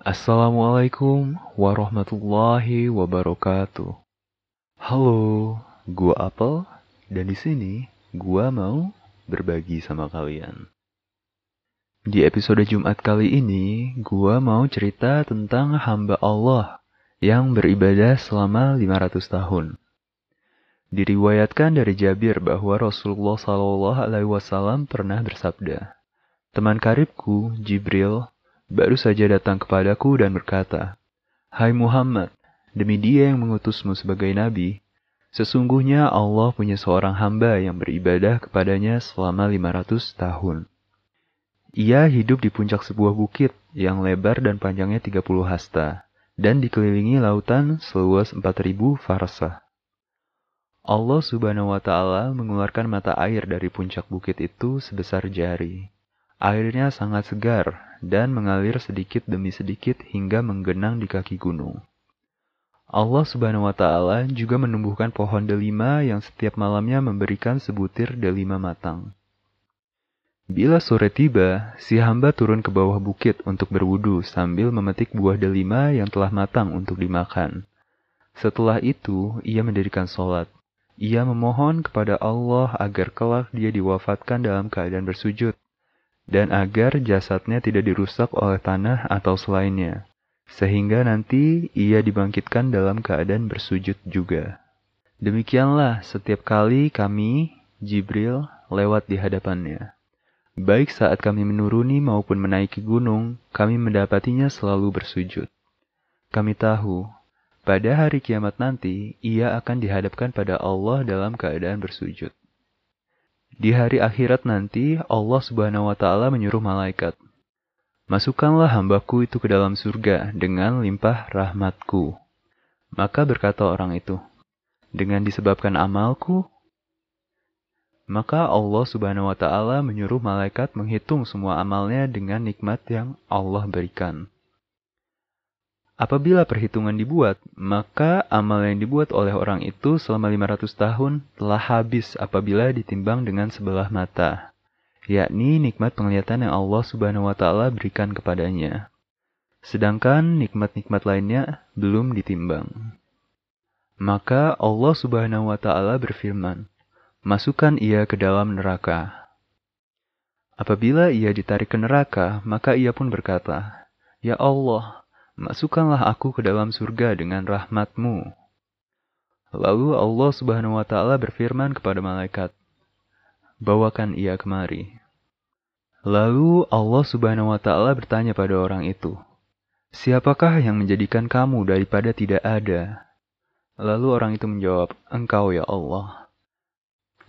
Assalamualaikum warahmatullahi wabarakatuh. Halo, gua Apel dan di sini gua mau berbagi sama kalian. Di episode Jumat kali ini, gua mau cerita tentang hamba Allah yang beribadah selama 500 tahun. Diriwayatkan dari Jabir bahwa Rasulullah Shallallahu Alaihi Wasallam pernah bersabda, "Teman karibku, Jibril, baru saja datang kepadaku dan berkata, Hai Muhammad, demi dia yang mengutusmu sebagai nabi, sesungguhnya Allah punya seorang hamba yang beribadah kepadanya selama 500 tahun. Ia hidup di puncak sebuah bukit yang lebar dan panjangnya 30 hasta, dan dikelilingi lautan seluas 4000 farsah. Allah subhanahu wa ta'ala mengeluarkan mata air dari puncak bukit itu sebesar jari. Airnya sangat segar dan mengalir sedikit demi sedikit hingga menggenang di kaki gunung. Allah Subhanahu wa taala juga menumbuhkan pohon delima yang setiap malamnya memberikan sebutir delima matang. Bila sore tiba, si hamba turun ke bawah bukit untuk berwudu sambil memetik buah delima yang telah matang untuk dimakan. Setelah itu, ia mendirikan sholat. Ia memohon kepada Allah agar kelak dia diwafatkan dalam keadaan bersujud dan agar jasadnya tidak dirusak oleh tanah atau selainnya, sehingga nanti ia dibangkitkan dalam keadaan bersujud juga. Demikianlah setiap kali kami, Jibril, lewat di hadapannya. Baik saat kami menuruni maupun menaiki gunung, kami mendapatinya selalu bersujud. Kami tahu, pada hari kiamat nanti, ia akan dihadapkan pada Allah dalam keadaan bersujud. Di hari akhirat nanti, Allah Subhanahu wa Ta'ala menyuruh malaikat, "Masukkanlah hambaku itu ke dalam surga dengan limpah rahmatku." Maka berkata orang itu, "Dengan disebabkan amalku?" Maka Allah Subhanahu wa Ta'ala menyuruh malaikat menghitung semua amalnya dengan nikmat yang Allah berikan. Apabila perhitungan dibuat, maka amal yang dibuat oleh orang itu selama 500 tahun telah habis apabila ditimbang dengan sebelah mata, yakni nikmat penglihatan yang Allah Subhanahu wa taala berikan kepadanya. Sedangkan nikmat-nikmat lainnya belum ditimbang. Maka Allah Subhanahu wa taala berfirman, "Masukkan ia ke dalam neraka." Apabila ia ditarik ke neraka, maka ia pun berkata, "Ya Allah, Masukkanlah aku ke dalam surga dengan rahmatmu. Lalu Allah subhanahu wa ta'ala berfirman kepada malaikat, Bawakan ia kemari. Lalu Allah subhanahu wa ta'ala bertanya pada orang itu, Siapakah yang menjadikan kamu daripada tidak ada? Lalu orang itu menjawab, Engkau ya Allah.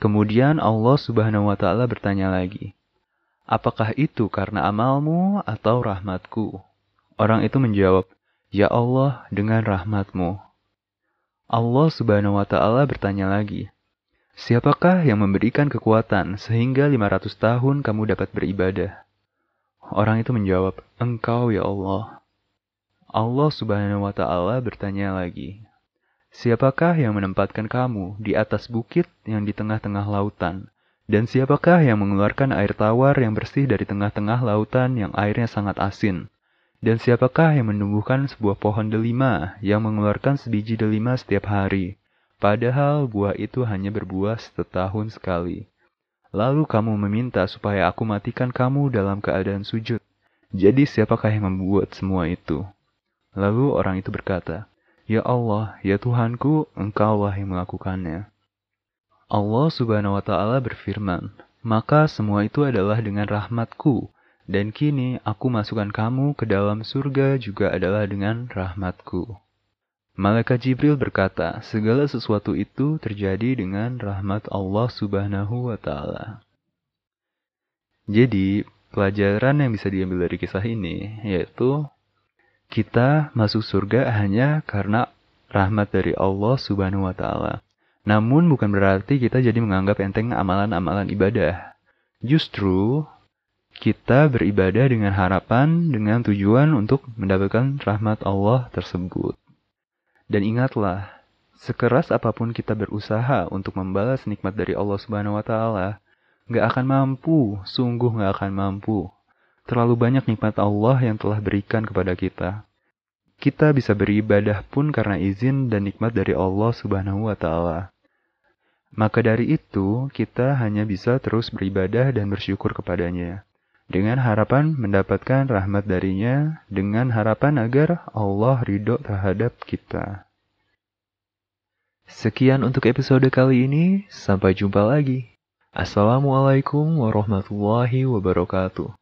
Kemudian Allah subhanahu wa ta'ala bertanya lagi, Apakah itu karena amalmu atau rahmatku? Orang itu menjawab, Ya Allah, dengan rahmatmu. Allah subhanahu wa ta'ala bertanya lagi, Siapakah yang memberikan kekuatan sehingga 500 tahun kamu dapat beribadah? Orang itu menjawab, Engkau ya Allah. Allah subhanahu wa ta'ala bertanya lagi, Siapakah yang menempatkan kamu di atas bukit yang di tengah-tengah lautan? Dan siapakah yang mengeluarkan air tawar yang bersih dari tengah-tengah lautan yang airnya sangat asin? Dan siapakah yang menumbuhkan sebuah pohon delima yang mengeluarkan sebiji delima setiap hari, padahal buah itu hanya berbuah setahun sekali? Lalu kamu meminta supaya aku matikan kamu dalam keadaan sujud. Jadi siapakah yang membuat semua itu? Lalu orang itu berkata, Ya Allah, ya Tuhanku, engkaulah yang melakukannya. Allah subhanahu wa ta'ala berfirman, Maka semua itu adalah dengan rahmatku, dan kini aku masukkan kamu ke dalam surga juga adalah dengan rahmatku. Malaikat Jibril berkata, segala sesuatu itu terjadi dengan rahmat Allah subhanahu wa ta'ala. Jadi, pelajaran yang bisa diambil dari kisah ini, yaitu kita masuk surga hanya karena rahmat dari Allah subhanahu wa ta'ala. Namun bukan berarti kita jadi menganggap enteng amalan-amalan ibadah. Justru, kita beribadah dengan harapan, dengan tujuan untuk mendapatkan rahmat Allah tersebut. Dan ingatlah, sekeras apa pun kita berusaha untuk membalas nikmat dari Allah Subhanahu wa taala, nggak akan mampu, sungguh nggak akan mampu. Terlalu banyak nikmat Allah yang telah berikan kepada kita. Kita bisa beribadah pun karena izin dan nikmat dari Allah Subhanahu wa Ta'ala. Maka dari itu, kita hanya bisa terus beribadah dan bersyukur kepadanya, dengan harapan mendapatkan rahmat darinya, dengan harapan agar Allah ridho terhadap kita. Sekian untuk episode kali ini, sampai jumpa lagi. Assalamualaikum warahmatullahi wabarakatuh.